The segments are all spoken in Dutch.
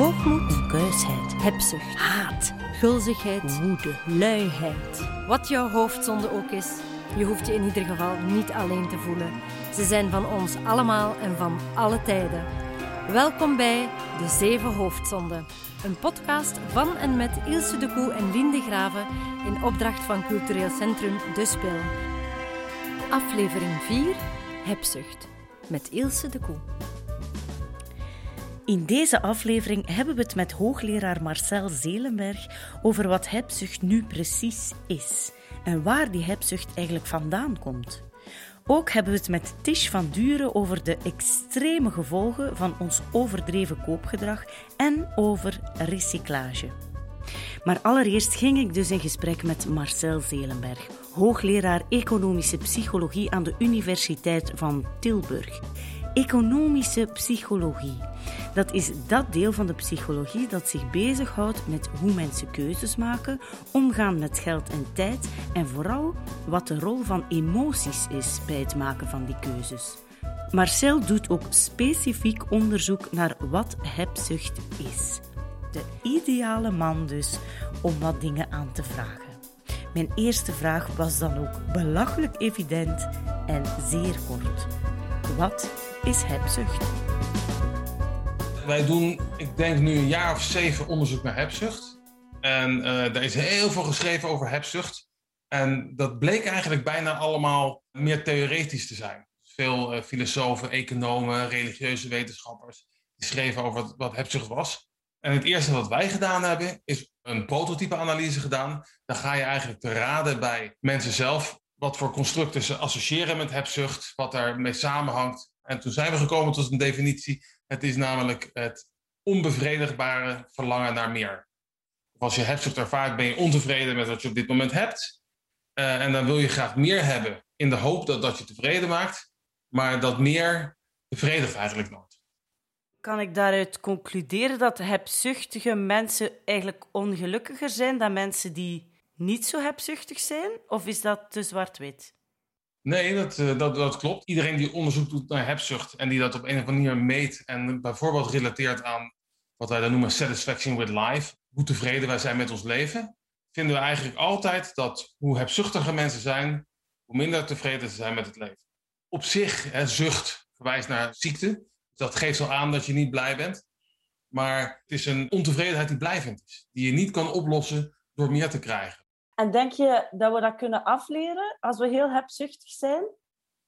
Hoogmoed, onkuisheid, hebzucht, haat, gulzigheid, woede, luiheid. Wat jouw hoofdzonde ook is, je hoeft je in ieder geval niet alleen te voelen. Ze zijn van ons allemaal en van alle tijden. Welkom bij De Zeven Hoofdzonden. Een podcast van en met Ilse de Koe en Linde Graven in opdracht van Cultureel Centrum De Spil. Aflevering 4 Hebzucht met Ilse de Koe. In deze aflevering hebben we het met hoogleraar Marcel Zelenberg over wat hebzucht nu precies is en waar die hebzucht eigenlijk vandaan komt. Ook hebben we het met Tish van Duren over de extreme gevolgen van ons overdreven koopgedrag en over recyclage. Maar allereerst ging ik dus in gesprek met Marcel Zelenberg, hoogleraar economische psychologie aan de Universiteit van Tilburg. Economische psychologie. Dat is dat deel van de psychologie dat zich bezighoudt met hoe mensen keuzes maken, omgaan met geld en tijd en vooral wat de rol van emoties is bij het maken van die keuzes. Marcel doet ook specifiek onderzoek naar wat hebzucht is. De ideale man dus om wat dingen aan te vragen. Mijn eerste vraag was dan ook belachelijk evident en zeer kort. Wat is hebzucht? Wij doen, ik denk nu een jaar of zeven onderzoek naar hebzucht. En uh, er is heel veel geschreven over hebzucht. En dat bleek eigenlijk bijna allemaal meer theoretisch te zijn. Veel uh, filosofen, economen, religieuze wetenschappers die schreven over wat hebzucht was. En het eerste wat wij gedaan hebben, is een prototype-analyse gedaan. Dan ga je eigenlijk te raden bij mensen zelf wat voor constructen ze associëren met hebzucht, wat daarmee samenhangt. En toen zijn we gekomen tot een definitie. Het is namelijk het onbevredigbare verlangen naar meer. Als je hebzucht ervaart, ben je ontevreden met wat je op dit moment hebt. Uh, en dan wil je graag meer hebben in de hoop dat dat je tevreden maakt. Maar dat meer bevredigt eigenlijk nooit. Kan ik daaruit concluderen dat hebzuchtige mensen eigenlijk ongelukkiger zijn dan mensen die niet zo hebzuchtig zijn? Of is dat te zwart-wit? Nee, dat, uh, dat, dat klopt. Iedereen die onderzoek doet naar hebzucht en die dat op een of andere manier meet en bijvoorbeeld relateert aan wat wij dan noemen satisfaction with life, hoe tevreden wij zijn met ons leven, vinden we eigenlijk altijd dat hoe hebzuchtiger mensen zijn, hoe minder tevreden ze zijn met het leven. Op zich, hè, zucht verwijst naar ziekte. Dat geeft al aan dat je niet blij bent. Maar het is een ontevredenheid die blijvend is, die je niet kan oplossen door meer te krijgen. En denk je dat we dat kunnen afleren als we heel hebzuchtig zijn?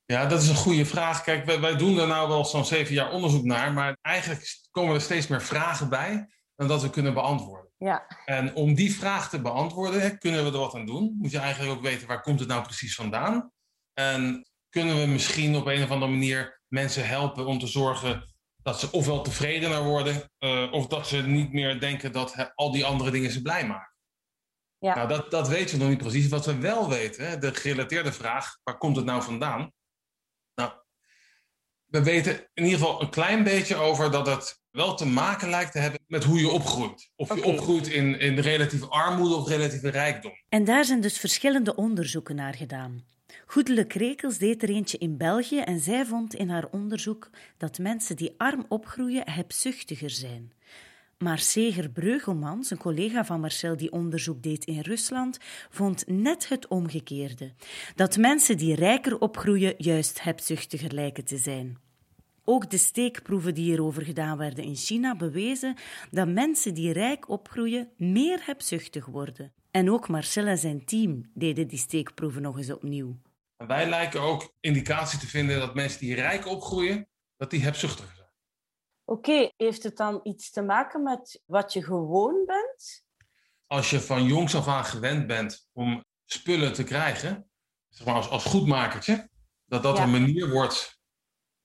Ja, dat is een goede vraag. Kijk, wij, wij doen er nou wel zo'n zeven jaar onderzoek naar, maar eigenlijk komen er steeds meer vragen bij dan dat we kunnen beantwoorden. Ja. En om die vraag te beantwoorden, kunnen we er wat aan doen. Moet je eigenlijk ook weten waar komt het nou precies vandaan. En kunnen we misschien op een of andere manier mensen helpen om te zorgen dat ze ofwel tevredener worden, uh, of dat ze niet meer denken dat al die andere dingen ze blij maken. Ja. Nou, dat, dat weten we nog niet precies. Wat we wel weten, hè, de gerelateerde vraag, waar komt het nou vandaan? Nou, we weten in ieder geval een klein beetje over dat het wel te maken lijkt te hebben met hoe je opgroeit. Of okay. je opgroeit in, in relatieve armoede of relatieve rijkdom. En daar zijn dus verschillende onderzoeken naar gedaan. Goedele Krekels deed er eentje in België en zij vond in haar onderzoek dat mensen die arm opgroeien hebzuchtiger zijn. Maar Seger Breugelmans, een collega van Marcel die onderzoek deed in Rusland, vond net het omgekeerde: dat mensen die rijker opgroeien juist hebzuchtiger lijken te zijn. Ook de steekproeven die hierover gedaan werden in China bewezen dat mensen die rijk opgroeien meer hebzuchtig worden. En ook Marcel en zijn team deden die steekproeven nog eens opnieuw. Wij lijken ook indicatie te vinden dat mensen die rijk opgroeien, dat die hebzuchtiger zijn. Oké, okay, heeft het dan iets te maken met wat je gewoon bent? Als je van jongs af aan gewend bent om spullen te krijgen, zeg maar als, als goedmakertje, dat dat ja. een manier wordt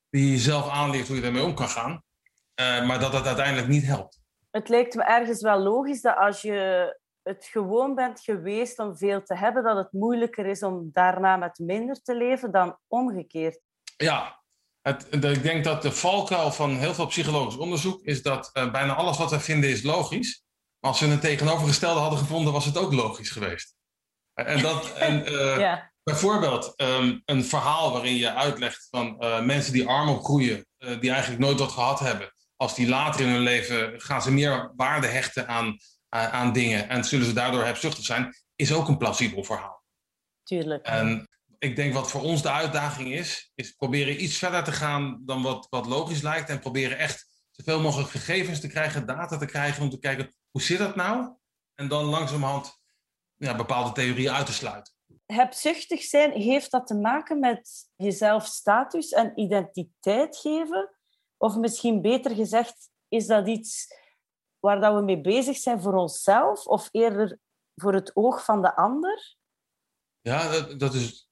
die je jezelf aanleert hoe je daarmee om kan gaan, uh, maar dat dat uiteindelijk niet helpt. Het lijkt me ergens wel logisch dat als je het gewoon bent geweest om veel te hebben, dat het moeilijker is om daarna met minder te leven dan omgekeerd. Ja, het, ik denk dat de valkuil van heel veel psychologisch onderzoek is dat uh, bijna alles wat wij vinden is logisch. Maar als we een tegenovergestelde hadden gevonden, was het ook logisch geweest. En dat, en, uh, ja. Bijvoorbeeld um, een verhaal waarin je uitlegt van uh, mensen die arm opgroeien, die eigenlijk nooit wat gehad hebben, als die later in hun leven gaan ze meer waarde hechten aan, aan dingen en zullen ze daardoor hebzuchtig zijn, is ook een plausibel verhaal. Tuurlijk. En ik denk wat voor ons de uitdaging is, is proberen iets verder te gaan dan wat, wat logisch lijkt en proberen echt zoveel mogelijk gegevens te krijgen, data te krijgen om te kijken hoe zit dat nou? En dan langzamerhand ja, bepaalde theorieën uit te sluiten. Hebzuchtig zijn, heeft dat te maken met jezelf status en identiteit geven? Of misschien beter gezegd, is dat iets waar dat we mee bezig zijn voor onszelf of eerder voor het oog van de ander? Ja, dat, dat is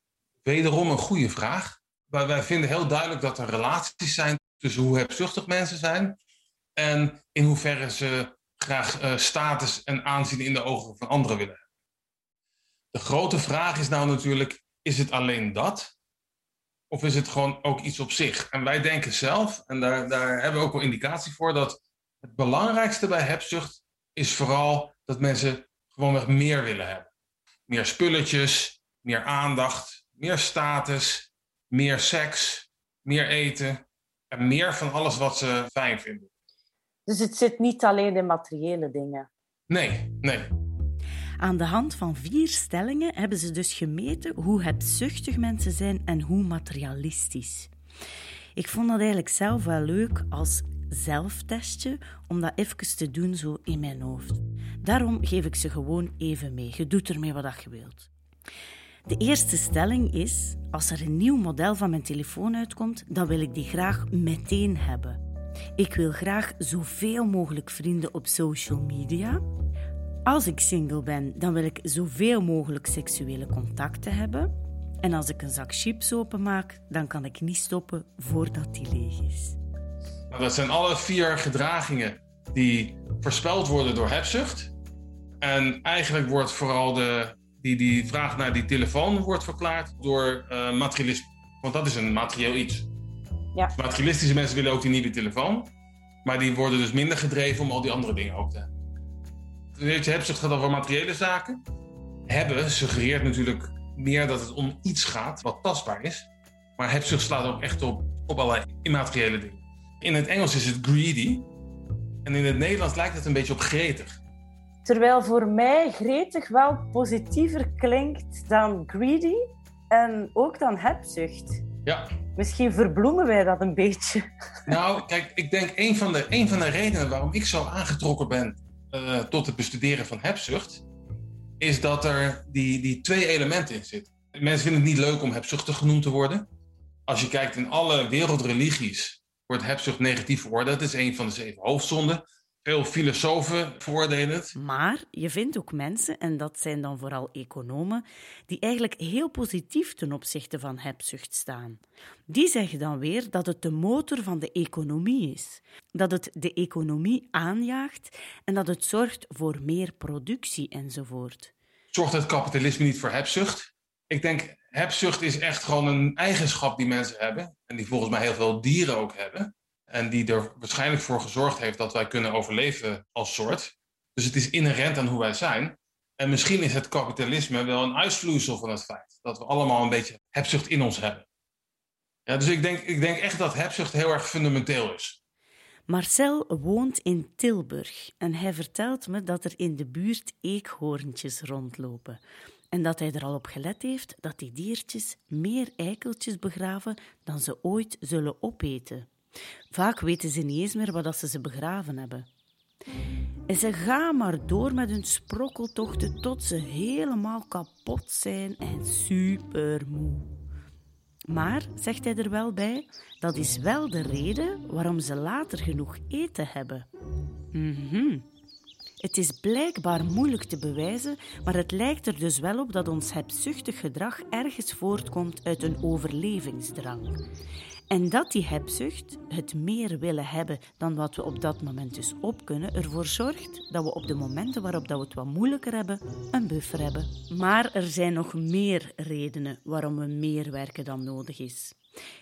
wederom een goede vraag. Maar wij vinden heel duidelijk dat er relaties zijn tussen hoe hebzuchtig mensen zijn en in hoeverre ze graag uh, status en aanzien in de ogen van anderen willen hebben. De grote vraag is nou natuurlijk, is het alleen dat? Of is het gewoon ook iets op zich? En wij denken zelf, en daar, daar hebben we ook wel indicatie voor, dat het belangrijkste bij hebzucht is vooral dat mensen gewoonweg meer willen hebben. Meer spulletjes, meer aandacht, meer status, meer seks, meer eten en meer van alles wat ze fijn vinden. Dus het zit niet alleen in materiële dingen. Nee, nee. Aan de hand van vier stellingen hebben ze dus gemeten hoe hebzuchtig mensen zijn en hoe materialistisch. Ik vond dat eigenlijk zelf wel leuk als zelftestje om dat even te doen zo in mijn hoofd. Daarom geef ik ze gewoon even mee. Je doet ermee wat je wilt. De eerste stelling is: als er een nieuw model van mijn telefoon uitkomt, dan wil ik die graag meteen hebben. Ik wil graag zoveel mogelijk vrienden op social media. Als ik single ben, dan wil ik zoveel mogelijk seksuele contacten hebben. En als ik een zak chips openmaak, dan kan ik niet stoppen voordat die leeg is. Dat zijn alle vier gedragingen die voorspeld worden door hebzucht. En eigenlijk wordt vooral de, die, die vraag naar die telefoon wordt verklaard door uh, materialisme. Want dat is een materieel iets. Ja. Materialistische mensen willen ook die nieuwe telefoon. Maar die worden dus minder gedreven om al die andere dingen ook te hebben. Weet je, hebzucht gaat over materiële zaken. Hebben suggereert natuurlijk meer dat het om iets gaat wat tastbaar is. Maar hebzucht slaat ook echt op, op allerlei immateriële dingen. In het Engels is het greedy. En in het Nederlands lijkt het een beetje op gretig. Terwijl voor mij gretig wel positiever klinkt dan greedy en ook dan hebzucht. Ja. Misschien verbloemen wij dat een beetje. Nou, kijk, ik denk een van de, een van de redenen waarom ik zo aangetrokken ben uh, tot het bestuderen van hebzucht, is dat er die, die twee elementen in zitten. Mensen vinden het niet leuk om hebzuchtig genoemd te worden. Als je kijkt in alle wereldreligies, wordt hebzucht negatief veroordeeld. Dat is een van de zeven hoofdzonden. Veel filosofen veroordelen het. Maar je vindt ook mensen, en dat zijn dan vooral economen, die eigenlijk heel positief ten opzichte van hebzucht staan. Die zeggen dan weer dat het de motor van de economie is, dat het de economie aanjaagt en dat het zorgt voor meer productie enzovoort. Zorgt het kapitalisme niet voor hebzucht? Ik denk, hebzucht is echt gewoon een eigenschap die mensen hebben en die volgens mij heel veel dieren ook hebben. En die er waarschijnlijk voor gezorgd heeft dat wij kunnen overleven als soort. Dus het is inherent aan hoe wij zijn. En misschien is het kapitalisme wel een uitvloeisel van het feit dat we allemaal een beetje hebzucht in ons hebben. Ja, dus ik denk, ik denk echt dat hebzucht heel erg fundamenteel is. Marcel woont in Tilburg en hij vertelt me dat er in de buurt eekhoorntjes rondlopen. En dat hij er al op gelet heeft dat die diertjes meer eikeltjes begraven dan ze ooit zullen opeten. Vaak weten ze niet eens meer wat ze ze begraven hebben. En ze gaan maar door met hun sprokkeltochten tot ze helemaal kapot zijn en supermoe. Maar, zegt hij er wel bij, dat is wel de reden waarom ze later genoeg eten hebben. Mhm. Het is blijkbaar moeilijk te bewijzen, maar het lijkt er dus wel op dat ons hebzuchtig gedrag ergens voortkomt uit een overlevingsdrang. En dat die hebzucht, het meer willen hebben dan wat we op dat moment dus op kunnen, ervoor zorgt dat we op de momenten waarop dat we het wat moeilijker hebben, een buffer hebben. Maar er zijn nog meer redenen waarom we meer werken dan nodig is.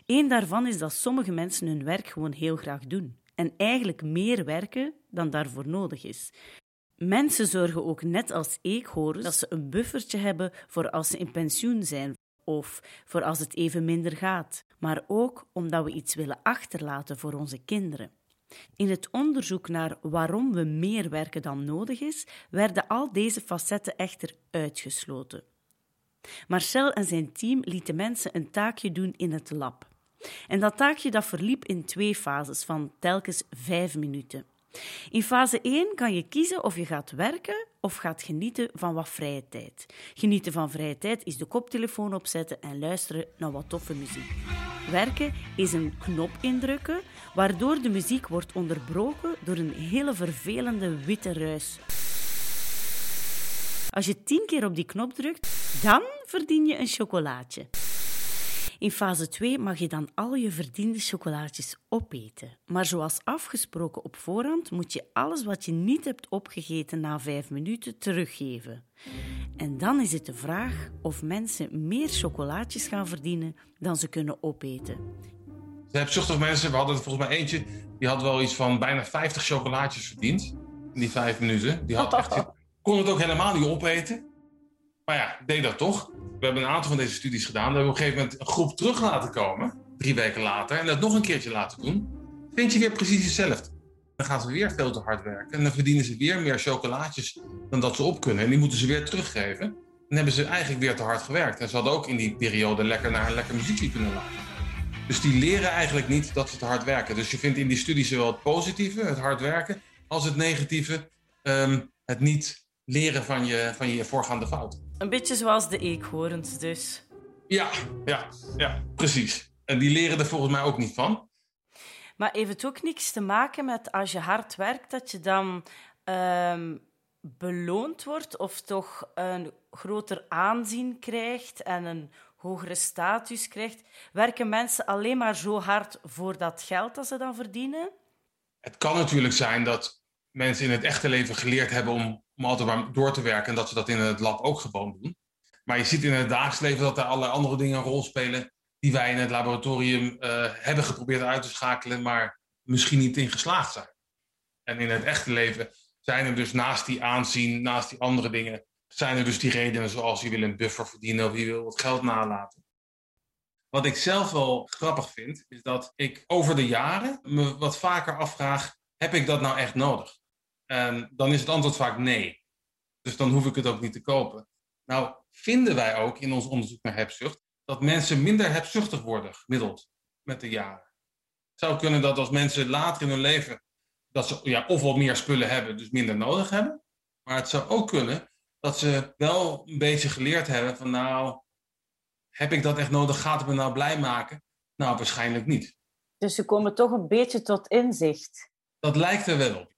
Eén daarvan is dat sommige mensen hun werk gewoon heel graag doen en eigenlijk meer werken dan daarvoor nodig is. Mensen zorgen ook net als eekhoorns dat ze een buffertje hebben voor als ze in pensioen zijn of voor als het even minder gaat, maar ook omdat we iets willen achterlaten voor onze kinderen. In het onderzoek naar waarom we meer werken dan nodig is, werden al deze facetten echter uitgesloten. Marcel en zijn team lieten mensen een taakje doen in het lab. En dat taakje dat verliep in twee fases van telkens vijf minuten. In fase 1 kan je kiezen of je gaat werken of gaat genieten van wat vrije tijd. Genieten van vrije tijd is de koptelefoon opzetten en luisteren naar wat toffe muziek. Werken is een knop indrukken, waardoor de muziek wordt onderbroken door een hele vervelende witte ruis. Als je tien keer op die knop drukt, dan verdien je een chocolaatje. In fase 2 mag je dan al je verdiende chocolaatjes opeten. Maar zoals afgesproken op voorhand moet je alles wat je niet hebt opgegeten na 5 minuten teruggeven. En dan is het de vraag of mensen meer chocolaatjes gaan verdienen dan ze kunnen opeten. De hebzuchtige mensen, we hadden er volgens mij eentje, die had wel iets van bijna 50 chocolaatjes verdiend in die 5 minuten. Die had echt, kon het ook helemaal niet opeten. Maar ja, deed dat toch. We hebben een aantal van deze studies gedaan. We hebben op een gegeven moment een groep terug laten komen, drie weken later, en dat nog een keertje laten doen. Vind je weer precies hetzelfde. Dan gaan ze weer veel te hard werken. En dan verdienen ze weer meer chocolaatjes dan dat ze op kunnen. En die moeten ze weer teruggeven. Dan hebben ze eigenlijk weer te hard gewerkt. En ze hadden ook in die periode lekker naar een lekker muziekje kunnen laten. Dus die leren eigenlijk niet dat ze te hard werken. Dus je vindt in die studies zowel het positieve, het hard werken, als het negatieve, ehm, het niet leren van je, van je voorgaande fout. Een beetje zoals de eekhoorns dus. Ja, ja, ja, precies. En die leren er volgens mij ook niet van. Maar heeft het ook niks te maken met als je hard werkt, dat je dan ehm, beloond wordt of toch een groter aanzien krijgt en een hogere status krijgt? Werken mensen alleen maar zo hard voor dat geld dat ze dan verdienen? Het kan natuurlijk zijn dat mensen in het echte leven geleerd hebben om, om altijd maar door te werken en dat ze dat in het lab ook gewoon doen. Maar je ziet in het dagelijks leven dat er allerlei andere dingen een rol spelen die wij in het laboratorium uh, hebben geprobeerd uit te schakelen, maar misschien niet in geslaagd zijn. En in het echte leven zijn er dus naast die aanzien, naast die andere dingen, zijn er dus die redenen zoals je wil een buffer verdienen of je wil wat geld nalaten. Wat ik zelf wel grappig vind, is dat ik over de jaren me wat vaker afvraag, heb ik dat nou echt nodig? En dan is het antwoord vaak nee. Dus dan hoef ik het ook niet te kopen. Nou, vinden wij ook in ons onderzoek naar hebzucht dat mensen minder hebzuchtig worden gemiddeld met de jaren. Het zou kunnen dat als mensen later in hun leven dat ze ja, of wat meer spullen hebben, dus minder nodig hebben. Maar het zou ook kunnen dat ze wel een beetje geleerd hebben van nou, heb ik dat echt nodig? Gaat het me nou blij maken? Nou, waarschijnlijk niet. Dus ze komen toch een beetje tot inzicht. Dat lijkt er wel op.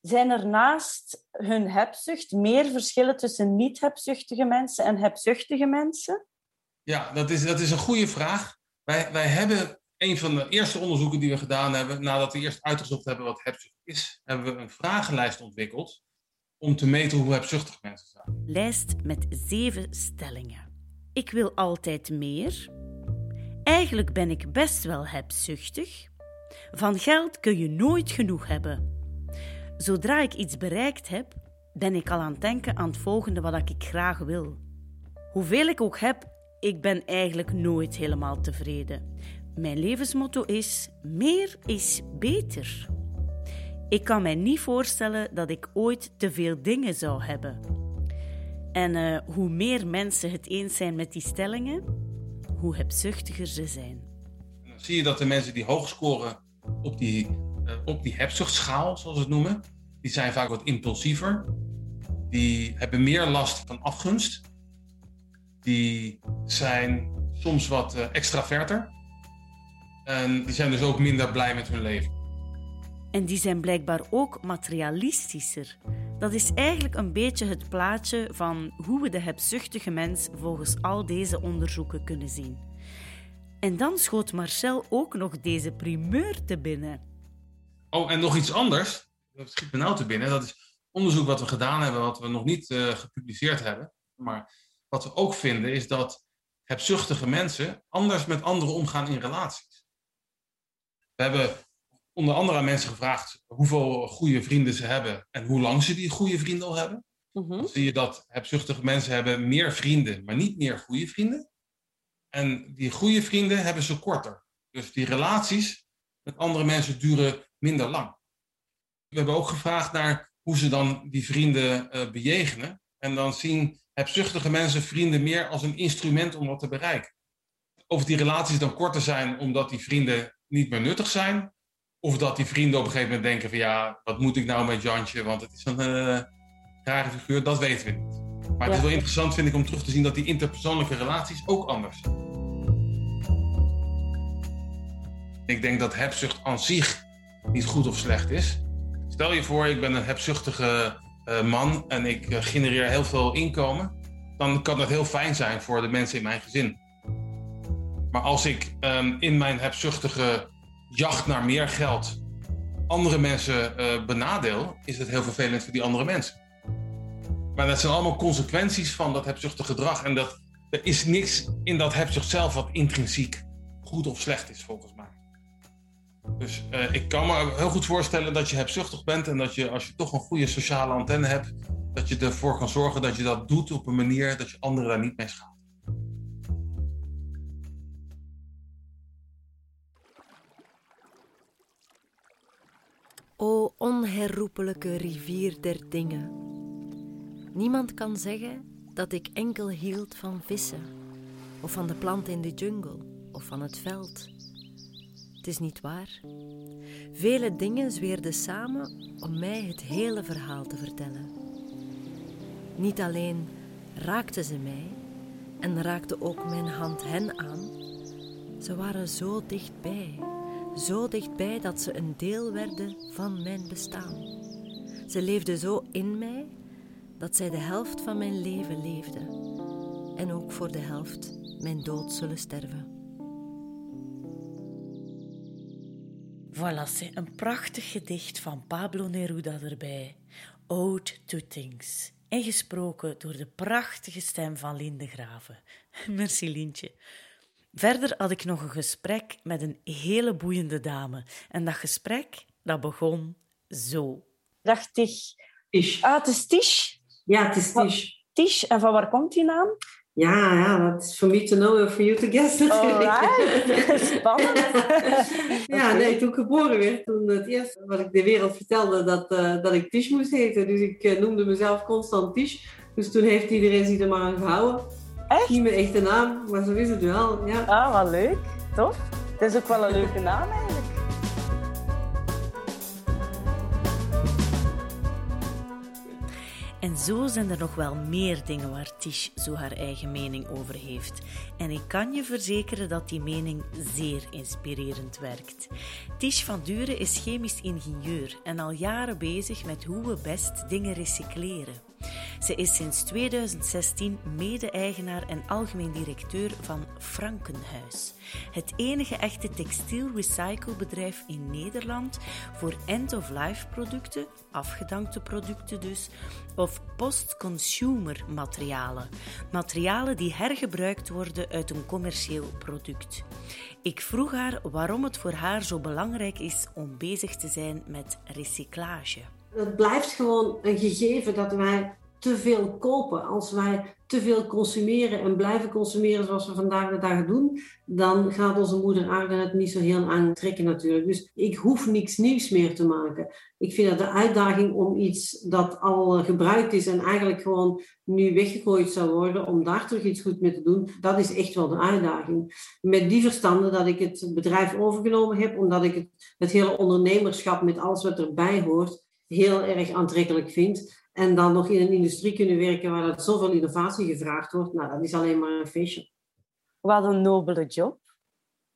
Zijn er naast hun hebzucht meer verschillen tussen niet-hebzuchtige mensen en hebzuchtige mensen? Ja, dat is, dat is een goede vraag. Wij, wij hebben een van de eerste onderzoeken die we gedaan hebben, nadat we eerst uitgezocht hebben wat hebzucht is, hebben we een vragenlijst ontwikkeld om te meten hoe hebzuchtig mensen zijn. Lijst met zeven stellingen. Ik wil altijd meer. Eigenlijk ben ik best wel hebzuchtig. Van geld kun je nooit genoeg hebben. Zodra ik iets bereikt heb, ben ik al aan het denken aan het volgende wat ik graag wil. Hoeveel ik ook heb, ik ben eigenlijk nooit helemaal tevreden. Mijn levensmotto is: meer is beter. Ik kan mij niet voorstellen dat ik ooit te veel dingen zou hebben. En uh, hoe meer mensen het eens zijn met die stellingen, hoe hebzuchtiger ze zijn. Dan zie je dat de mensen die hoog scoren op die, op die hebzuchtschaal, zoals we het noemen, die zijn vaak wat impulsiever. Die hebben meer last van afgunst. Die zijn soms wat uh, extraverter. En die zijn dus ook minder blij met hun leven. En die zijn blijkbaar ook materialistischer. Dat is eigenlijk een beetje het plaatje van hoe we de hebzuchtige mens volgens al deze onderzoeken kunnen zien. En dan schoot Marcel ook nog deze primeur te binnen. Oh, en nog iets anders. Dat schiet me nou te binnen. Dat is onderzoek wat we gedaan hebben, wat we nog niet uh, gepubliceerd hebben. Maar wat we ook vinden is dat hebzuchtige mensen anders met anderen omgaan in relaties. We hebben onder andere aan mensen gevraagd hoeveel goede vrienden ze hebben en hoe lang ze die goede vrienden al hebben. Mhm. Dan zie je dat hebzuchtige mensen hebben meer vrienden, maar niet meer goede vrienden. En die goede vrienden hebben ze korter. Dus die relaties met andere mensen duren minder lang. We hebben ook gevraagd naar hoe ze dan die vrienden uh, bejegenen. En dan zien hebzuchtige mensen vrienden meer als een instrument om wat te bereiken. Of die relaties dan korter zijn omdat die vrienden niet meer nuttig zijn. Of dat die vrienden op een gegeven moment denken van ja, wat moet ik nou met Jantje, want het is een uh, rare figuur, dat weten we niet. Maar het is wel interessant, vind ik, om terug te zien dat die interpersoonlijke relaties ook anders zijn. Ik denk dat hebzucht aan zich niet goed of slecht is. Stel je voor, ik ben een hebzuchtige uh, man en ik uh, genereer heel veel inkomen. Dan kan dat heel fijn zijn voor de mensen in mijn gezin. Maar als ik um, in mijn hebzuchtige jacht naar meer geld andere mensen uh, benadeel, is het heel vervelend voor die andere mensen. Maar dat zijn allemaal consequenties van dat hebzuchtige gedrag. En dat, er is niks in dat hebzucht zelf wat intrinsiek goed of slecht is, volgens mij. Dus uh, ik kan me heel goed voorstellen dat je hebzuchtig bent en dat je, als je toch een goede sociale antenne hebt, dat je ervoor kan zorgen dat je dat doet op een manier dat je anderen daar niet mee schaadt. O onherroepelijke rivier der dingen. Niemand kan zeggen dat ik enkel hield van vissen, of van de plant in de jungle, of van het veld. Is niet waar. Vele dingen zweerden samen om mij het hele verhaal te vertellen. Niet alleen raakten ze mij en raakte ook mijn hand hen aan, ze waren zo dichtbij zo dichtbij dat ze een deel werden van mijn bestaan. Ze leefden zo in mij dat zij de helft van mijn leven leefden en ook voor de helft mijn dood zullen sterven. Voilà, een prachtig gedicht van Pablo Neruda erbij. Ode to Things. En gesproken door de prachtige stem van Linde Graven. Merci Lintje. Verder had ik nog een gesprek met een hele boeiende dame. En dat gesprek, dat begon zo. Dag. Ah, het is Tish? Ja, het is Tish. Tish, en van waar komt die naam? Ja, ja, dat is for me to know and for you to guess Alright, spannend. ja, nee, toen ik geboren werd, toen het eerste wat ik de wereld vertelde, dat, uh, dat ik Tish moest heten. Dus ik uh, noemde mezelf constant Tish. Dus toen heeft iedereen zich er maar aan gehouden. Echt? Niet mijn echte naam, maar zo is het wel. Ja. Ah, wat leuk. Tof. Het is ook wel een leuke naam eigenlijk. En zo zijn er nog wel meer dingen waar Tish zo haar eigen mening over heeft. En ik kan je verzekeren dat die mening zeer inspirerend werkt. Tish van Duren is chemisch ingenieur en al jaren bezig met hoe we best dingen recycleren. Ze is sinds 2016 mede-eigenaar en algemeen directeur van Frankenhuis, het enige echte textiel recyclebedrijf in Nederland voor end-of-life producten, afgedankte producten dus, of post-consumer materialen, materialen die hergebruikt worden uit een commercieel product. Ik vroeg haar waarom het voor haar zo belangrijk is om bezig te zijn met recyclage. Het blijft gewoon een gegeven dat wij te veel kopen. Als wij te veel consumeren en blijven consumeren zoals we vandaag de dag doen, dan gaat onze moeder aarde het niet zo heel aantrekken natuurlijk. Dus ik hoef niks nieuws meer te maken. Ik vind dat de uitdaging om iets dat al gebruikt is en eigenlijk gewoon nu weggegooid zou worden, om daar terug iets goed mee te doen, dat is echt wel de uitdaging. Met die verstanden dat ik het bedrijf overgenomen heb, omdat ik het, het hele ondernemerschap met alles wat erbij hoort, heel erg aantrekkelijk vind. En dan nog in een industrie kunnen werken waar er zoveel innovatie gevraagd wordt. Nou, dat is alleen maar een feestje. Wat een nobele job.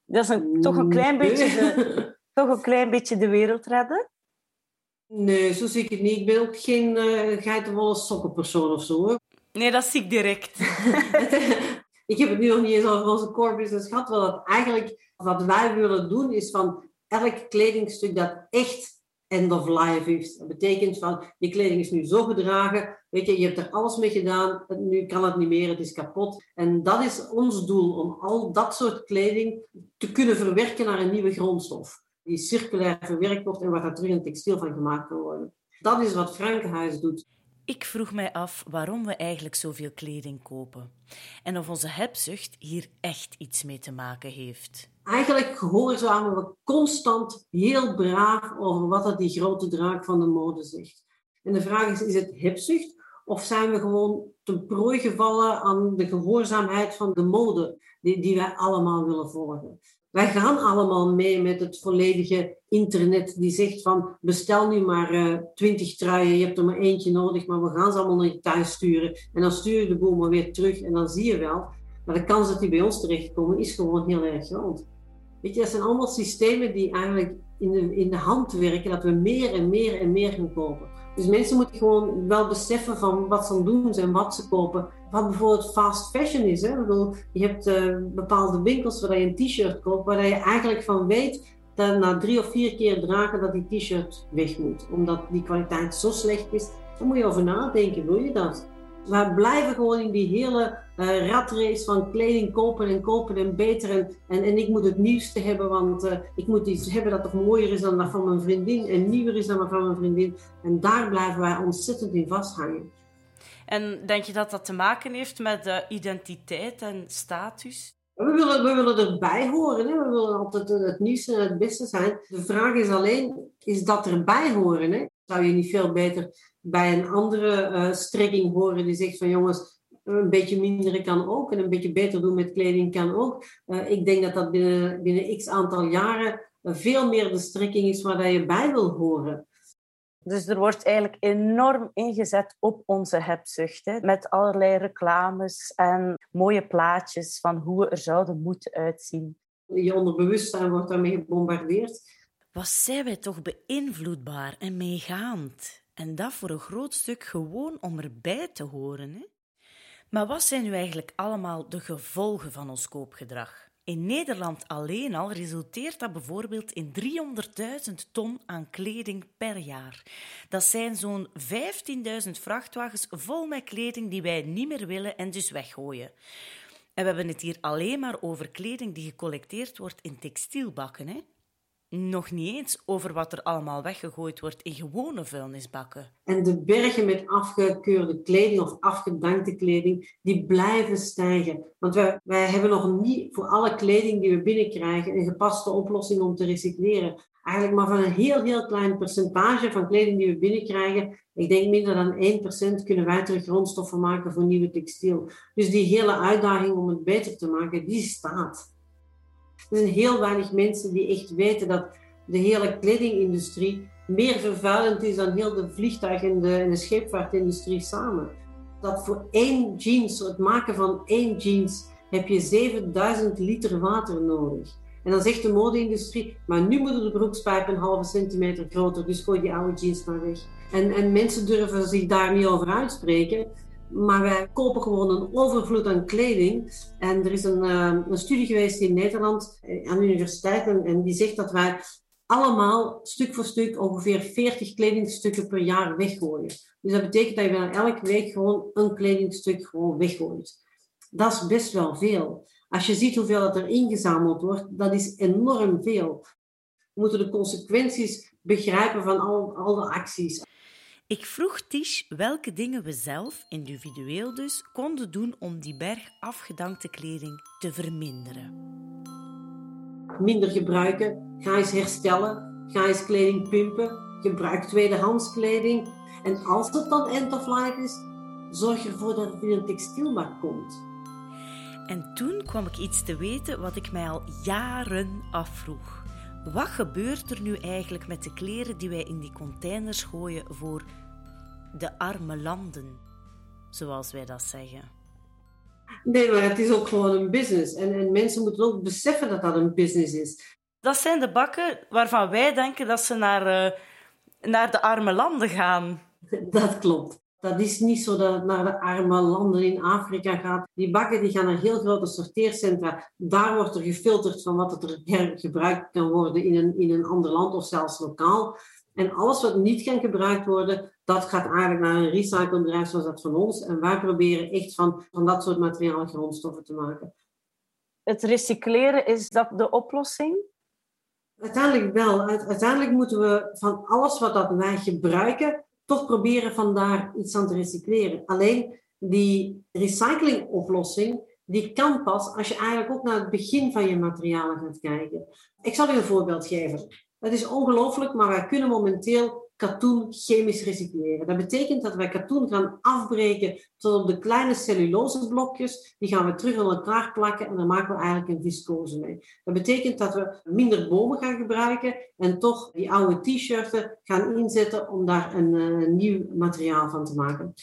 Dat is een, toch, een klein beetje de, toch een klein beetje de wereld redden. Nee, zo zie ik het niet. Ik ben ook geen uh, geitenwolle sokkenpersoon of zo. Hoor. Nee, dat zie ik direct. ik heb het nu nog niet eens over onze core business gehad. Wat eigenlijk wat wij willen doen is van elk kledingstuk dat echt end of life heeft. Dat betekent van, je kleding is nu zo gedragen, weet je, je hebt er alles mee gedaan, nu kan het niet meer, het is kapot. En dat is ons doel, om al dat soort kleding te kunnen verwerken naar een nieuwe grondstof. Die circulair verwerkt wordt en waar er terug een textiel van gemaakt kan worden. Dat is wat Frankenhuis doet. Ik vroeg mij af waarom we eigenlijk zoveel kleding kopen en of onze hebzucht hier echt iets mee te maken heeft. Eigenlijk gehoorzamen we constant heel braaf over wat die grote draak van de mode zegt. En de vraag is, is het hebzucht of zijn we gewoon ten prooi gevallen aan de gehoorzaamheid van de mode die, die wij allemaal willen volgen? Wij gaan allemaal mee met het volledige internet die zegt van bestel nu maar uh, twintig truien, je hebt er maar eentje nodig, maar we gaan ze allemaal naar je thuis sturen. En dan stuur je de boel maar weer terug en dan zie je wel. Maar de kans dat die bij ons terechtkomen is gewoon heel erg groot. Weet je, dat zijn allemaal systemen die eigenlijk in de, in de hand werken, dat we meer en meer en meer gaan kopen. Dus mensen moeten gewoon wel beseffen van wat ze doen zijn, wat ze kopen. Wat bijvoorbeeld fast fashion is. Hè? Je hebt uh, bepaalde winkels waar je een t-shirt koopt, waar je eigenlijk van weet dat na drie of vier keer dragen dat die t-shirt weg moet. Omdat die kwaliteit zo slecht is. Daar moet je over nadenken, wil je dat? We blijven gewoon in die hele uh, ratrace van kleding kopen en kopen en beter. En, en, en ik moet het nieuwste hebben, want uh, ik moet iets hebben dat toch mooier is dan dat van mijn vriendin en nieuwer is dan dat van mijn vriendin. En daar blijven wij ontzettend in vasthangen. En denk je dat dat te maken heeft met identiteit en status? We willen, we willen erbij horen. Hè? We willen altijd het nieuwste en het beste zijn. De vraag is alleen, is dat erbij horen? Hè? Zou je niet veel beter bij een andere uh, strekking horen die zegt van jongens, een beetje minder kan ook en een beetje beter doen met kleding kan ook. Uh, ik denk dat dat binnen, binnen x aantal jaren veel meer de strekking is waar je bij wil horen. Dus er wordt eigenlijk enorm ingezet op onze hebzucht. Hè? Met allerlei reclames en mooie plaatjes van hoe we er zouden moeten uitzien. Je onderbewustzijn wordt daarmee gebombardeerd. Wat zijn wij toch beïnvloedbaar en meegaand? En dat voor een groot stuk gewoon om erbij te horen. Hè? Maar wat zijn nu eigenlijk allemaal de gevolgen van ons koopgedrag? In Nederland alleen al resulteert dat bijvoorbeeld in 300.000 ton aan kleding per jaar. Dat zijn zo'n 15.000 vrachtwagens vol met kleding die wij niet meer willen en dus weggooien. En we hebben het hier alleen maar over kleding die gecollecteerd wordt in textielbakken. Hè? Nog niet eens over wat er allemaal weggegooid wordt in gewone vuilnisbakken. En de bergen met afgekeurde kleding of afgedankte kleding, die blijven stijgen. Want wij, wij hebben nog niet voor alle kleding die we binnenkrijgen een gepaste oplossing om te recycleren. Eigenlijk maar van een heel, heel klein percentage van kleding die we binnenkrijgen, ik denk minder dan 1% kunnen wij terug grondstoffen maken voor nieuwe textiel. Dus die hele uitdaging om het beter te maken, die staat. Er zijn heel weinig mensen die echt weten dat de hele kledingindustrie meer vervuilend is dan heel de vliegtuig- en de, en de scheepvaartindustrie samen. Dat voor één jeans, het maken van één jeans, heb je 7000 liter water nodig. En dan zegt de mode-industrie, maar nu moeten de broekspijpen een halve centimeter groter, dus gooi die oude jeans maar weg. En, en mensen durven zich daar niet over uitspreken. Maar wij kopen gewoon een overvloed aan kleding. En er is een, uh, een studie geweest in Nederland eh, aan de en, die zegt dat wij allemaal stuk voor stuk ongeveer 40 kledingstukken per jaar weggooien. Dus dat betekent dat je wel elke week gewoon een kledingstuk gewoon weggooit. Dat is best wel veel. Als je ziet hoeveel dat er ingezameld wordt, dat is enorm veel. We moeten de consequenties begrijpen van al, al de acties. Ik vroeg Tish welke dingen we zelf, individueel dus, konden doen om die berg afgedankte kleding te verminderen. Minder gebruiken, ga eens herstellen, ga eens kleding pimpen, gebruik tweedehands kleding. En als het dan end of life is, zorg ervoor dat het in een textielbak komt. En toen kwam ik iets te weten wat ik mij al jaren afvroeg. Wat gebeurt er nu eigenlijk met de kleren die wij in die containers gooien voor de arme landen, zoals wij dat zeggen? Nee, maar het is ook gewoon een business. En, en mensen moeten ook beseffen dat dat een business is. Dat zijn de bakken waarvan wij denken dat ze naar, uh, naar de arme landen gaan. Dat klopt. Dat is niet zo dat het naar de arme landen in Afrika gaat. Die bakken die gaan naar heel grote sorteercentra. Daar wordt er gefilterd van wat er gebruikt kan worden in een, in een ander land of zelfs lokaal. En alles wat niet kan gebruikt worden, dat gaat eigenlijk naar een recyclebedrijf zoals dat van ons. En wij proberen echt van, van dat soort materialen grondstoffen te maken. Het recycleren, is dat de oplossing? Uiteindelijk wel. Uiteindelijk moeten we van alles wat dat wij gebruiken, toch proberen vandaar iets aan te recycleren. Alleen die recyclingoplossing, die kan pas als je eigenlijk ook naar het begin van je materialen gaat kijken. Ik zal u een voorbeeld geven. Het is ongelooflijk, maar wij kunnen momenteel katoen chemisch recycleren. Dat betekent dat wij katoen gaan afbreken tot op de kleine celluloseblokjes. Die gaan we terug aan elkaar plakken en dan maken we eigenlijk een viscose mee. Dat betekent dat we minder bomen gaan gebruiken en toch die oude t-shirts gaan inzetten om daar een, een eh, nieuw materiaal van te maken.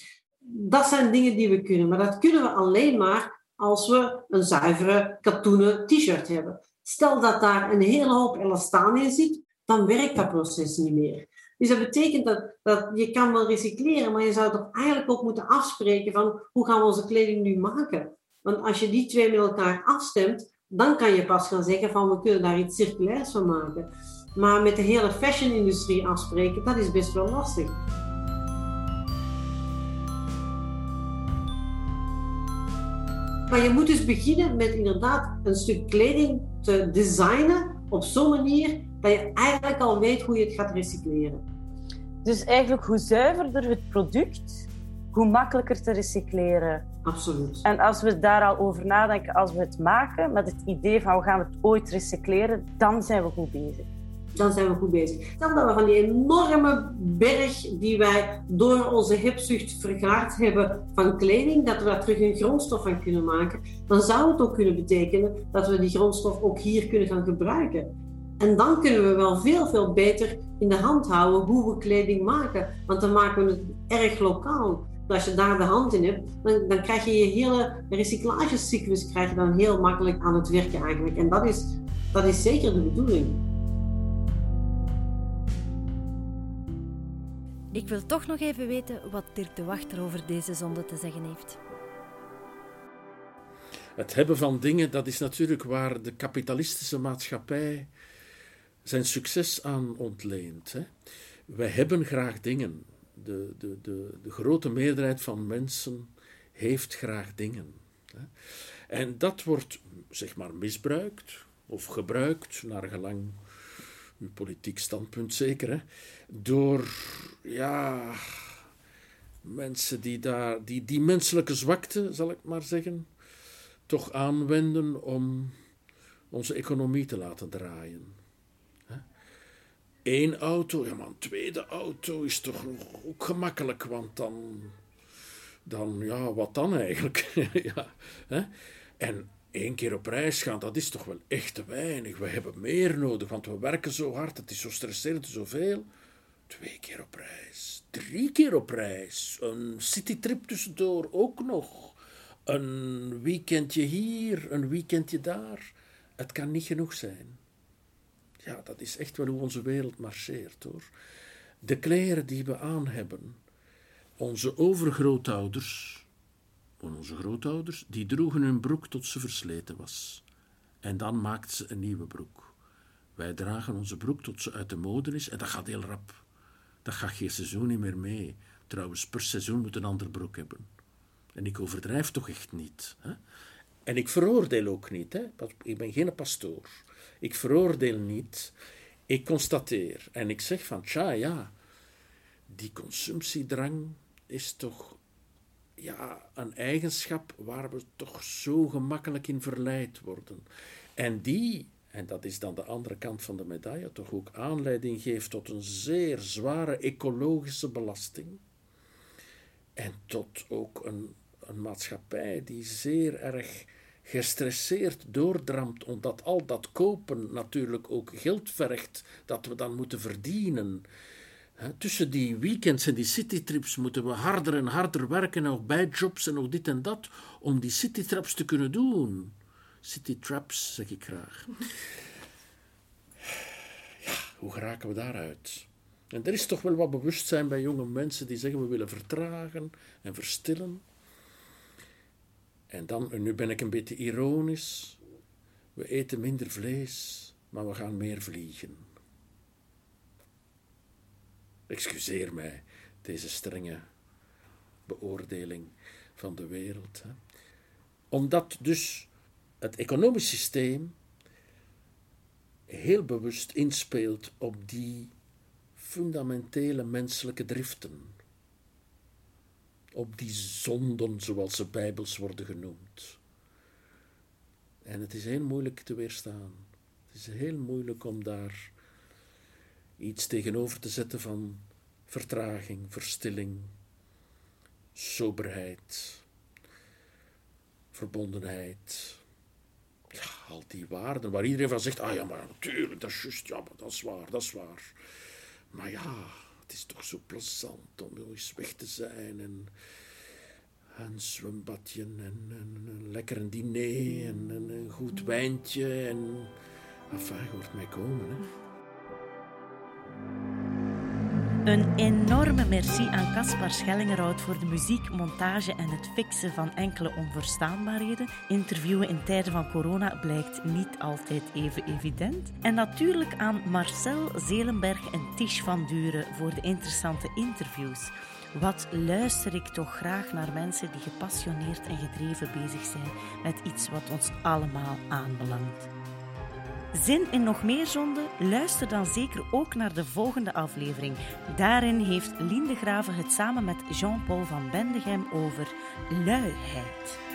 Dat zijn dingen die we kunnen, maar dat kunnen we alleen maar als we een zuivere katoenen t-shirt hebben. Stel dat daar een hele hoop elastaan in zit, dan werkt dat proces niet meer. Dus dat betekent dat, dat je kan wel recycleren, maar je zou toch eigenlijk ook moeten afspreken van hoe gaan we onze kleding nu maken? Want als je die twee met elkaar afstemt, dan kan je pas gaan zeggen van we kunnen daar iets circulairs van maken. Maar met de hele fashion-industrie afspreken, dat is best wel lastig. Maar je moet dus beginnen met inderdaad een stuk kleding te designen op zo'n manier dat je eigenlijk al weet hoe je het gaat recycleren. Dus eigenlijk hoe zuiverder het product, hoe makkelijker te recycleren. Absoluut. En als we daar al over nadenken, als we het maken met het idee van we gaan het ooit recycleren, dan zijn we goed bezig. Dan zijn we goed bezig. Stel dat we van die enorme berg die wij door onze hebzucht vergaard hebben van kleding, dat we daar terug een grondstof van kunnen maken, dan zou het ook kunnen betekenen dat we die grondstof ook hier kunnen gaan gebruiken. En dan kunnen we wel veel, veel beter in de hand houden hoe we kleding maken. Want dan maken we het erg lokaal. Als je daar de hand in hebt, dan, dan krijg je je hele recyclagecyclus krijg je dan heel makkelijk aan het werken eigenlijk. En dat is, dat is zeker de bedoeling. Ik wil toch nog even weten wat Dirk de Wachter over deze zonde te zeggen heeft. Het hebben van dingen, dat is natuurlijk waar de kapitalistische maatschappij zijn succes aan ontleent. Hè. Wij hebben graag dingen. De, de, de, de grote meerderheid van mensen heeft graag dingen. Hè. En dat wordt zeg maar misbruikt of gebruikt, naar gelang uw politiek standpunt zeker, hè, door ja, mensen die, daar, die die menselijke zwakte, zal ik maar zeggen, toch aanwenden om onze economie te laten draaien. Eén auto, ja maar een tweede auto is toch ook gemakkelijk, want dan, dan ja, wat dan eigenlijk? ja, hè? En één keer op reis gaan, dat is toch wel echt te weinig. We hebben meer nodig, want we werken zo hard, het is zo stresserend, zoveel. Twee keer op reis, drie keer op reis, een citytrip tussendoor ook nog. Een weekendje hier, een weekendje daar. Het kan niet genoeg zijn. Ja, dat is echt wel hoe onze wereld marcheert hoor. De kleren die we aan hebben, onze overgrootouders, onze grootouders, die droegen hun broek tot ze versleten was. En dan maakten ze een nieuwe broek. Wij dragen onze broek tot ze uit de mode is en dat gaat heel rap. Dat gaat geen seizoen niet meer mee. Trouwens, per seizoen moet een ander broek hebben. En ik overdrijf toch echt niet. Hè? En ik veroordeel ook niet, hè? ik ben geen pastoor. Ik veroordeel niet, ik constateer. En ik zeg van, tja, ja, die consumptiedrang is toch ja, een eigenschap waar we toch zo gemakkelijk in verleid worden. En die, en dat is dan de andere kant van de medaille, toch ook aanleiding geeft tot een zeer zware ecologische belasting. En tot ook een, een maatschappij die zeer erg gestresseerd doordramt, omdat al dat kopen natuurlijk ook geld vergt dat we dan moeten verdienen. tussen die weekends en die citytrips moeten we harder en harder werken, nog bijjobs en nog dit en dat, om die citytraps te kunnen doen. Citytraps, zeg ik graag. Ja, hoe geraken we daaruit? En er is toch wel wat bewustzijn bij jonge mensen die zeggen we willen vertragen en verstillen. En dan, nu ben ik een beetje ironisch, we eten minder vlees, maar we gaan meer vliegen. Excuseer mij deze strenge beoordeling van de wereld. Hè. Omdat dus het economisch systeem heel bewust inspeelt op die fundamentele menselijke driften. Op die zonden, zoals ze bijbels worden genoemd. En het is heel moeilijk te weerstaan. Het is heel moeilijk om daar iets tegenover te zetten van vertraging, verstilling, soberheid, verbondenheid. Ja, al die waarden waar iedereen van zegt: ah ja, maar natuurlijk, dat is juist, ja, maar dat is waar, dat is waar. Maar ja, het is toch zo plezant om eens weg te zijn en een zwembadje en, en, een lekker diner en, en, een goed wijntje en... Enfin, je hoort mij komen, hè. Een enorme merci aan Caspar Schellingerhout voor de muziek, montage en het fixen van enkele onverstaanbaarheden. Interviewen in tijden van corona blijkt niet altijd even evident. En natuurlijk aan Marcel Zelenberg en Tish van Duren voor de interessante interviews. Wat luister ik toch graag naar mensen die gepassioneerd en gedreven bezig zijn met iets wat ons allemaal aanbelangt. Zin in nog meer zonde? Luister dan zeker ook naar de volgende aflevering. Daarin heeft Lien de Graven het samen met Jean-Paul van Bendegem over luiheid.